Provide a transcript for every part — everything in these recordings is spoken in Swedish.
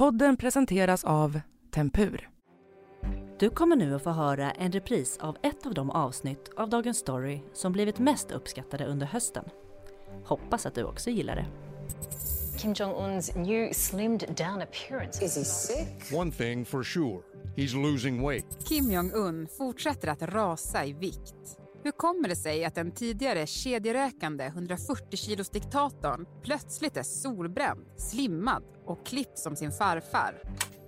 Podden presenteras av Tempur. Du kommer nu att få höra en repris av ett av de avsnitt av Dagens Story som blivit mest uppskattade under hösten. Hoppas att du också gillar det. Kim Jong Un's new slimmed down appearance. Is he sick? One thing for sure he's losing weight. Kim Jong-Un fortsätter att rasa i vikt. Hur kommer det sig att den tidigare kedjerökande 140 kilos diktatorn plötsligt är solbränd, slimmad och klippt som sin farfar?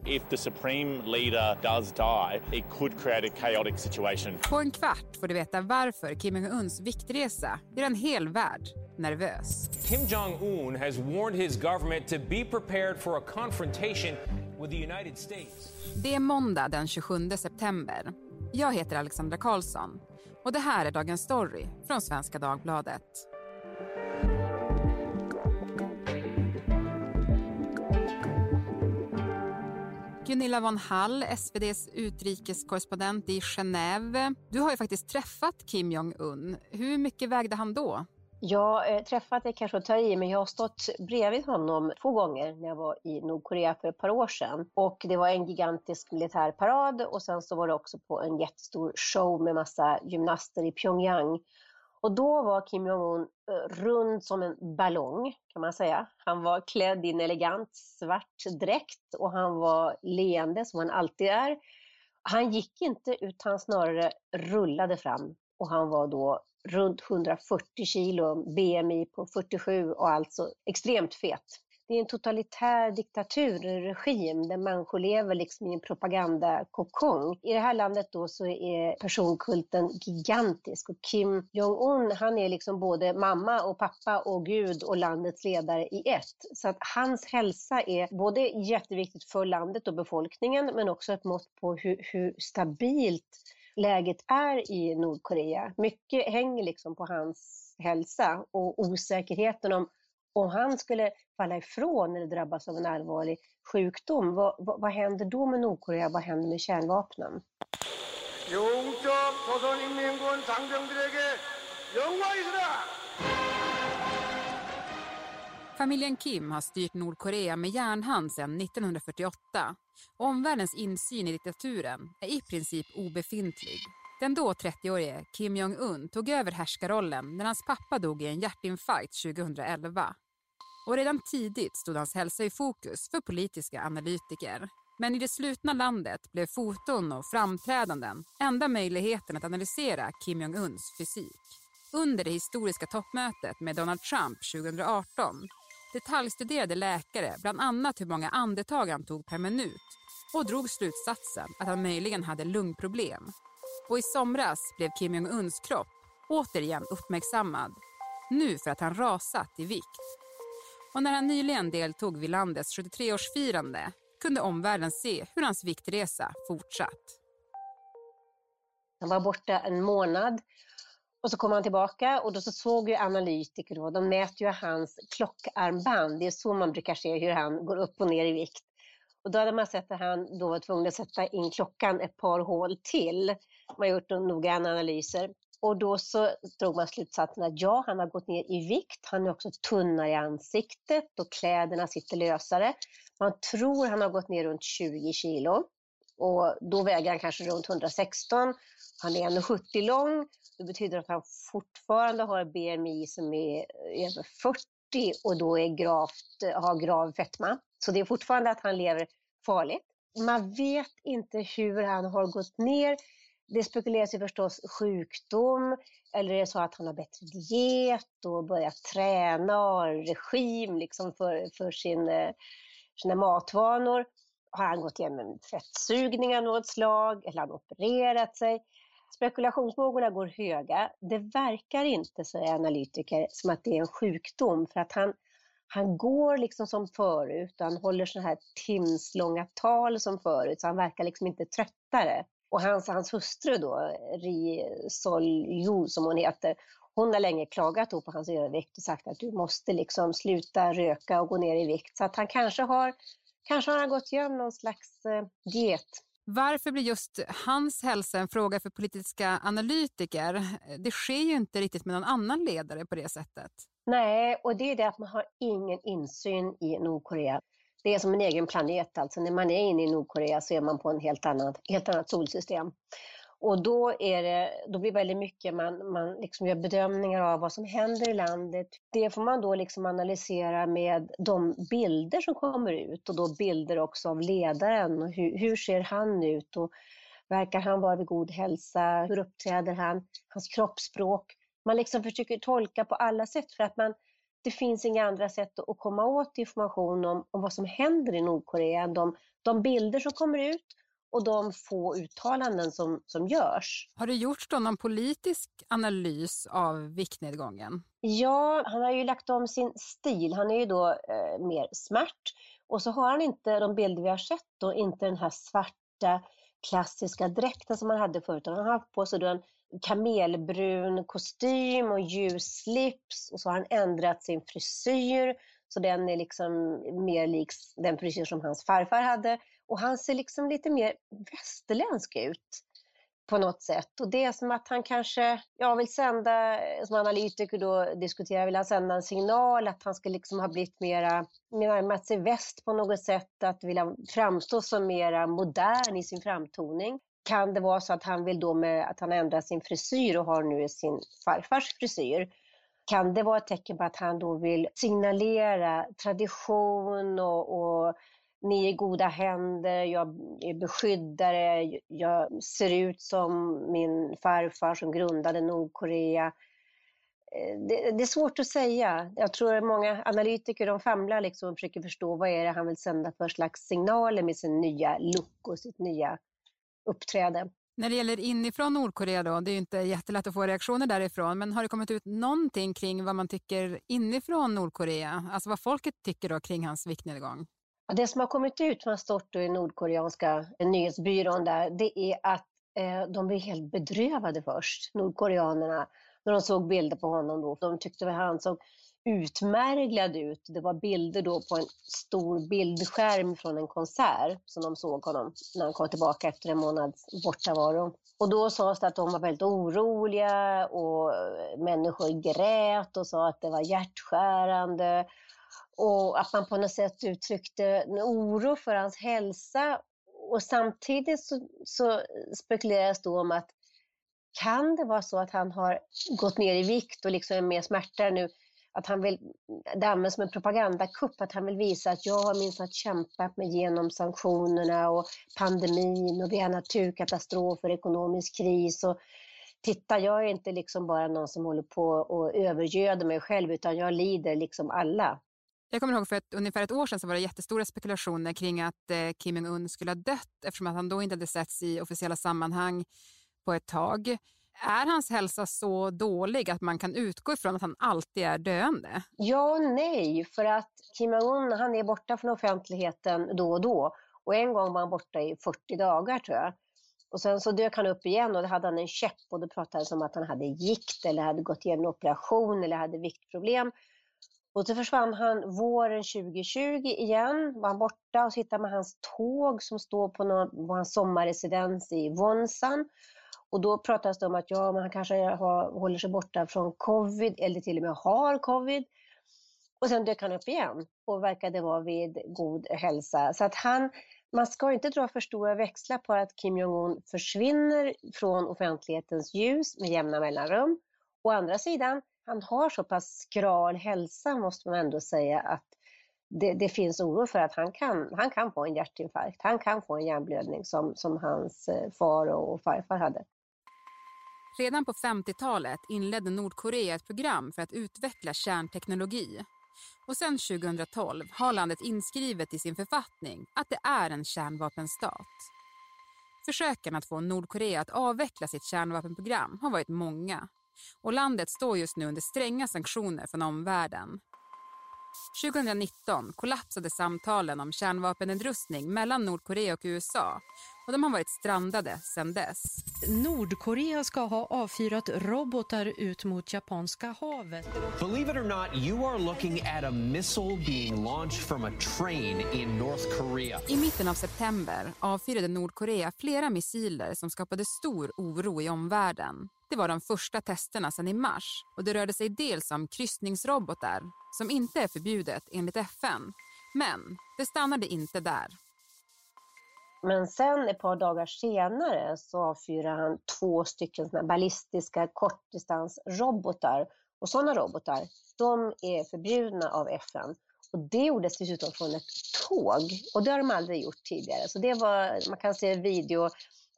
If the supreme leader does die, it could create a chaotic situation. På en kvart får du veta varför Kim Jong-Uns viktresa gör en hel värld nervös. Kim Jong un has warned his government to be prepared for a confrontation with the United States. Det är måndag den 27 september. Jag heter Alexandra Karlsson och det här är Dagens Story från Svenska Dagbladet. Gunilla von Hall, SVDs utrikeskorrespondent i Genève. Du har ju faktiskt träffat Kim Jong-Un. Hur mycket vägde han då? Jag eh, träffat kanske att ta i, men jag har stått bredvid honom två gånger när jag var i Nordkorea för ett par år sedan. Och det var en gigantisk militärparad och sen så var det också på en jättestor show med massa gymnaster i Pyongyang. Och då var Kim Jong-Un eh, rund som en ballong kan man säga. Han var klädd i en elegant svart dräkt och han var leende som han alltid är. Han gick inte utan snarare rullade fram och han var då runt 140 kilo, BMI på 47 och alltså extremt fet. Det är en totalitär diktatur, en regim där människor lever liksom i en propagandakokong. I det här landet då så är personkulten gigantisk och Kim Jong-Un han är liksom både mamma och pappa och gud och landets ledare i ett. Så att hans hälsa är både jätteviktigt för landet och befolkningen men också ett mått på hur, hur stabilt läget är i Nordkorea. Mycket hänger liksom på hans hälsa och osäkerheten om om han skulle falla ifrån eller drabbas av en allvarlig sjukdom, vad, vad, vad händer då med Nordkorea? Vad händer med kärnvapnen? Familjen Kim har styrt Nordkorea med järnhand sedan 1948 omvärldens insyn i diktaturen är i princip obefintlig. Den då 30-årige Kim Jong-Un tog över härskarrollen när hans pappa dog i en hjärtinfarkt 2011. Och redan tidigt stod hans hälsa i fokus för politiska analytiker. Men i det slutna landet blev foton och framträdanden enda möjligheten att analysera Kim Jong-Uns fysik. Under det historiska toppmötet med Donald Trump 2018 detaljstuderade läkare bland annat hur många andetag han tog per minut och drog slutsatsen att han möjligen hade lungproblem. Och i somras blev Kim Jong-Uns kropp återigen uppmärksammad. Nu för att han rasat i vikt. Och när han nyligen deltog vid landets 73-årsfirande kunde omvärlden se hur hans viktresa fortsatt. Han var borta en månad och så kom han tillbaka och då så såg ju analytiker då, de mäter ju hans klockarmband. Det är så man brukar se hur han går upp och ner i vikt. Och då hade man sett att han då var tvungen att sätta in klockan ett par hål till. Man har gjort noggranna analyser. Och då så drog man slutsatsen att ja, han har gått ner i vikt. Han är också tunnare i ansiktet och kläderna sitter lösare. Man tror han har gått ner runt 20 kilo. Och då väger han kanske runt 116. Han är 1,70 lång. Det betyder att han fortfarande har BMI som är eh, över 40 och då är gravt, har grav fetma. Så det är fortfarande att han lever farligt. Man vet inte hur han har gått ner. Det spekuleras ju förstås sjukdom, eller är det så att han har bättre diet och börjat träna och har regim liksom för, för sin, eh, sina matvanor. Har han gått igenom en fettsugning av något slag eller har han opererat sig? Spekulationsvågorna går höga. Det verkar inte, säger analytiker, som att det är en sjukdom för att han, han går liksom som förut han håller sådana här timslånga tal som förut så han verkar liksom inte tröttare. Och hans, hans hustru då, Ri Sol-Ju som hon heter, hon har länge klagat på hans övervikt och sagt att du måste liksom sluta röka och gå ner i vikt. Så att han kanske har, kanske har han gått igenom någon slags eh, diet. Varför blir just hans hälsa en fråga för politiska analytiker? Det sker ju inte riktigt med någon annan ledare på det sättet. Nej, och det är det att man har ingen insyn i Nordkorea. Det är som en egen planet alltså. När man är inne i Nordkorea så är man på en helt annat, helt annat solsystem. Och då, är det, då blir väldigt mycket, man, man liksom gör bedömningar av vad som händer i landet. Det får man då liksom analysera med de bilder som kommer ut och då bilder också av ledaren. Och hur, hur ser han ut? Och verkar han vara vid god hälsa? Hur uppträder han? Hans kroppsspråk. Man liksom försöker tolka på alla sätt för att man, det finns inga andra sätt att komma åt information om, om vad som händer i Nordkorea än de, de bilder som kommer ut och de få uttalanden som, som görs. Har det gjorts då någon politisk analys av viktnedgången? Ja, han har ju lagt om sin stil. Han är ju då eh, mer smärt och så har han inte de bilder vi har sett då, inte den här svarta klassiska dräkten som han hade förut. Han har haft på sig då en kamelbrun kostym och ljus slips och så har han ändrat sin frisyr så den är liksom mer lik den frisyr som hans farfar hade. Och han ser liksom lite mer västerländsk ut på något sätt. Och det är som att han kanske, jag vill sända, eh, som analytiker då diskuterar, vill han sända en signal att han ska liksom ha blivit mera, närmat sig väst på något sätt, att vilja framstå som mera modern i sin framtoning. Kan det vara så att han vill då med att han ändrar sin frisyr och har nu sin farfars frisyr? Kan det vara ett tecken på att han då vill signalera tradition och, och ni är goda händer, jag är beskyddare, jag ser ut som min farfar som grundade Nordkorea. Eh, det, det, är svårt att säga. Jag tror att många analytiker de famlar liksom och försöker förstå vad är det han vill sända för slags signaler med sin nya look och sitt nya uppträde. När det gäller inifrån Nordkorea då, det är ju inte jättelätt att få reaktioner därifrån, men har det kommit ut någonting kring vad man tycker inifrån Nordkorea? Alltså vad folket tycker då kring hans viktnedgång? Det som har kommit ut från Storto i nordkoreanska eh, nyhetsbyrån där, det är att eh, de blev helt bedrövade först, nordkoreanerna, när de såg bilder på honom. Då. De tyckte att han såg utmärglad ut. Det var bilder då på en stor bildskärm från en konsert som de såg honom när han kom tillbaka efter en månads bortavaro. Och då sades det att de var väldigt oroliga och eh, människor grät och sa att det var hjärtskärande och att man på något sätt uttryckte en oro för hans hälsa. Och samtidigt så, så spekuleras då om att kan det vara så att han har gått ner i vikt och liksom är mer smärta nu? Att han vill, det används som en propagandakupp, att han vill visa att jag har minst kämpat mig igenom sanktionerna och pandemin och vi har naturkatastrofer, ekonomisk kris. Och titta, jag är inte liksom bara någon som håller på och övergöder mig själv, utan jag lider liksom alla. Jag kommer ihåg för ett, ungefär ett år sedan så var det jättestora spekulationer kring att eh, Kim Jong-Un skulle ha dött eftersom att han då inte hade setts i officiella sammanhang på ett tag. Är hans hälsa så dålig att man kan utgå ifrån att han alltid är döende? Ja och nej, för att Kim Jong-Un han är borta från offentligheten då och då. Och en gång var han borta i 40 dagar tror jag. Och sen så dök han upp igen och då hade han en käpp och då pratades om att han hade gikt eller hade gått igenom operation eller hade viktproblem. Och så försvann han våren 2020 igen, var han borta och så hittade man hans tåg som står på någon, hans sommarresidens i Wonsan. Och då pratades det om att ja, man kanske har, håller sig borta från covid eller till och med har covid. Och sen dök han upp igen och verkade vara vid god hälsa. Så att han, man ska inte dra för stora växlar på att Kim Jong-Un försvinner från offentlighetens ljus med jämna mellanrum. Å andra sidan, han har så pass skral hälsa måste man ändå säga att det, det, finns oro för att han kan, han kan få en hjärtinfarkt. Han kan få en hjärnblödning som, som hans eh, far och farfar hade. Redan på 50-talet inledde Nordkorea ett program för att utveckla kärnteknologi. Och sedan 2012 har landet inskrivet i sin författning att det är en kärnvapenstat. Försöken att få Nordkorea att avveckla sitt kärnvapenprogram har varit många och landet står just nu under stränga sanktioner från omvärlden. 2019 kollapsade samtalen om kärnvapennedrustning mellan Nordkorea och USA och de har varit strandade sedan dess. Nordkorea ska ha avfyrat robotar ut mot Japanska havet. Believe it or not, you are looking at a missile being launched from a train in North Korea. I mitten av september avfyrade Nordkorea flera missiler som skapade stor oro i omvärlden. Det var de första testerna sedan i mars och det rörde sig dels om kryssningsrobotar som inte är förbjudet enligt FN Men det stannade inte där. Men sen ett par dagar senare så avfyrade han två stycken såna ballistiska kortdistansrobotar. Och sådana robotar, de är förbjudna av FN. Och det gjordes dessutom från ett tåg. Och det har de aldrig gjort tidigare. Så det var, man kan se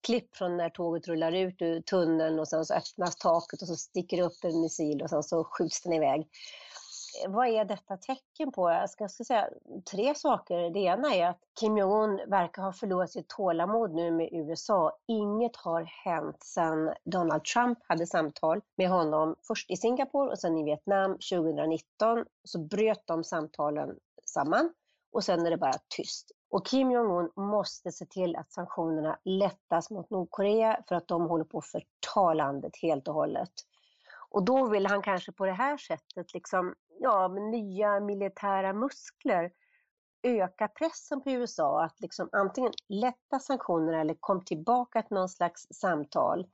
klipp från när tåget rullar ut ur tunneln och sen så öppnas taket och så sticker det upp en missil och sen så skjuts den iväg eh, vad är detta tecken på? Jag ska, jag ska säga tre saker. Det ena är att Kim Jong-Un verkar ha förlorat sitt tålamod nu med USA. Inget har hänt sedan Donald Trump hade samtal med honom, först i Singapore och sen i Vietnam 2019. Så bröt de samtalen samman och sen är det bara tyst. Och Kim Jong-Un måste se till att sanktionerna lättas mot Nordkorea för att de håller på att förta landet helt och hållet. Och då vill han kanske på det här sättet, liksom, ja, med nya militära muskler, öka pressen på USA att liksom antingen lätta sanktionerna eller kom tillbaka till någon slags samtal.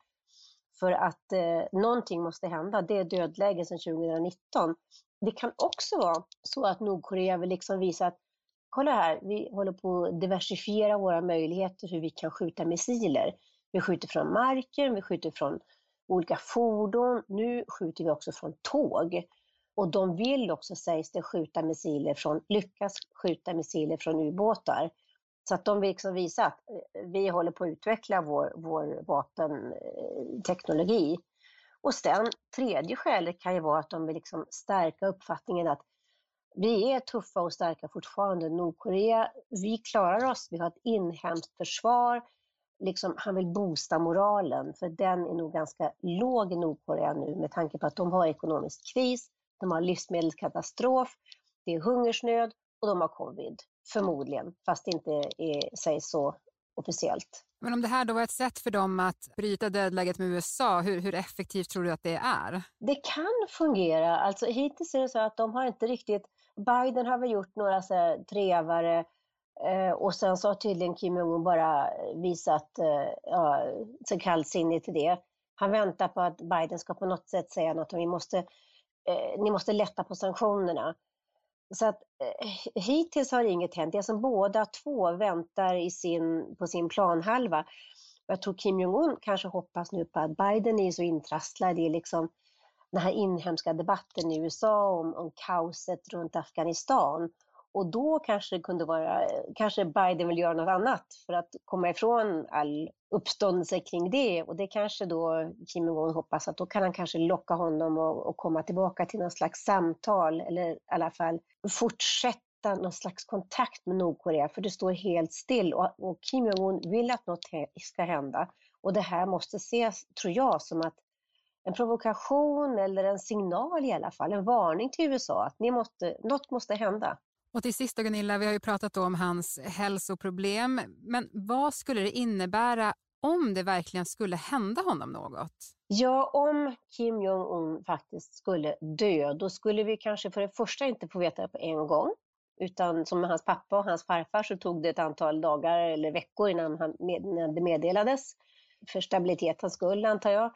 För att eh, någonting måste hända, det är dödläge sedan 2019. Det kan också vara så att Nordkorea vill liksom visa att kolla här, vi håller på att diversifiera våra möjligheter hur vi kan skjuta missiler. Vi skjuter från marken, vi skjuter från olika fordon. Nu skjuter vi också från tåg. Och de vill också, sägs det, skjuta missiler från, lyckas skjuta missiler från ubåtar. Så att de vill liksom visa att eh, vi håller på att utveckla vår, vår vapenteknologi. Eh, Och sen tredje skälet kan ju vara att de vill liksom stärka uppfattningen att vi är tuffa och starka fortfarande. Nordkorea, vi klarar oss, vi har ett inhemskt försvar, liksom, han vill boosta moralen, för den är nog ganska låg i Nordkorea nu med tanke på att de har ekonomisk kris, de har livsmedelskatastrof, det är hungersnöd och de har covid, förmodligen, fast det inte är, sägs så officiellt. Men om det här då var ett sätt för dem att bryta dödläget med USA, hur, hur effektivt tror du att det är? Det kan fungera. Alltså, hittills är det så att de har inte riktigt... Biden har väl gjort några så här trevare Eh, och sen så har tydligen Kim Jong-Un bara visat eh, ja, sig kallsinnig till det. Han väntar på att Biden ska på något sätt säga något om vi måste, eh, ni måste lätta på sanktionerna. Så att eh, hittills har inget hänt. Det är som båda två väntar i sin, på sin planhalva. Jag tror Kim Jong-Un kanske hoppas nu på att Biden är så intrasslad i liksom den här inhemska debatten i USA om, om kaoset runt Afghanistan och då kanske det kunde vara, kanske Biden vill göra något annat för att komma ifrån all uppståndelse kring det. Och det kanske då Kim Jong-Un hoppas att då kan han kanske locka honom och, komma tillbaka till något slags samtal eller i alla fall fortsätta någon slags kontakt med Nordkorea för det står helt still och, och Kim Jong-Un vill att något ska hända. Och det här måste ses, tror jag, som att en provokation eller en signal i alla fall, en varning till USA att ni måste, något måste hända. Och till sist då Gunilla, vi har ju pratat om hans hälsoproblem, men vad skulle det innebära om det verkligen skulle hända honom något? Ja, om Kim Jong-Un faktiskt skulle dö, då skulle vi kanske för det första inte få veta det på en gång, utan som med hans pappa och hans farfar så tog det ett antal dagar eller veckor innan, han med, innan det meddelades. För stabilitetens skull antar jag.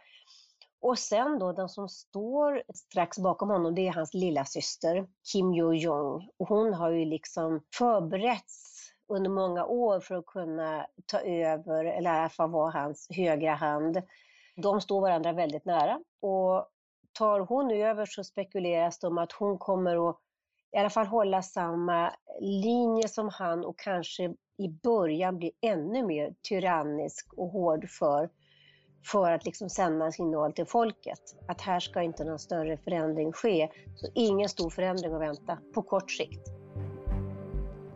Och sen då den som står strax bakom honom, det är hans lilla syster Kim Jo-Jong. Och hon har ju liksom förberetts under många år för att kunna ta över, eller i alla fall vara hans högra hand. De står varandra väldigt nära. Och tar hon över så spekuleras det om att hon kommer att i alla fall hålla samma linje som han och kanske i början bli ännu mer tyrannisk och hård för för att liksom sända en signal till folket att här ska inte någon större förändring ske. Så ingen stor förändring att vänta på kort sikt.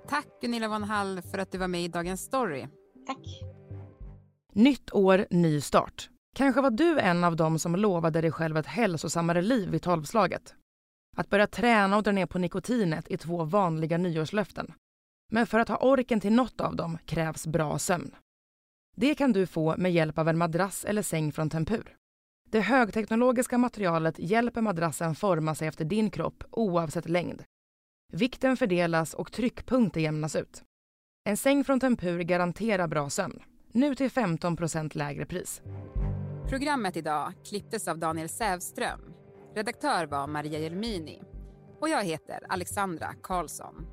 Tack Gunilla von Hall för att du var med i Dagens Story. Tack. Nytt år, ny start. Kanske var du en av dem som lovade dig själv ett hälsosammare liv vid tolvslaget. Att börja träna och dra ner på nikotinet är två vanliga nyårslöften. Men för att ha orken till något av dem krävs bra sömn. Det kan du få med hjälp av en madrass eller säng från Tempur. Det högteknologiska materialet hjälper madrassen forma sig efter din kropp oavsett längd. Vikten fördelas och tryckpunkter jämnas ut. En säng från Tempur garanterar bra sömn. Nu till 15% lägre pris. Programmet idag klipptes av Daniel Sävström. Redaktör var Maria Jelmini. Och jag heter Alexandra Karlsson.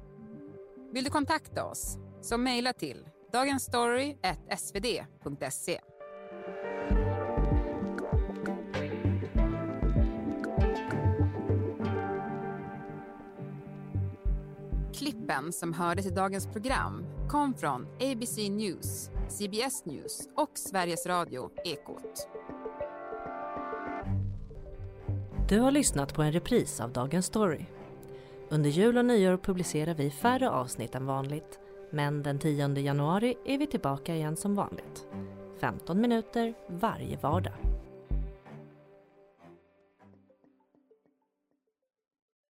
Vill du kontakta oss? Så mejla till dagensstory.svd.se. Klippen som hördes i dagens program kom från ABC News, CBS News och Sveriges Radio Ekot. Du har lyssnat på en repris av Dagens Story. Under jul och nyår publicerar vi färre avsnitt än vanligt. Men den 10 januari är vi tillbaka igen som vanligt. 15 minuter varje vardag.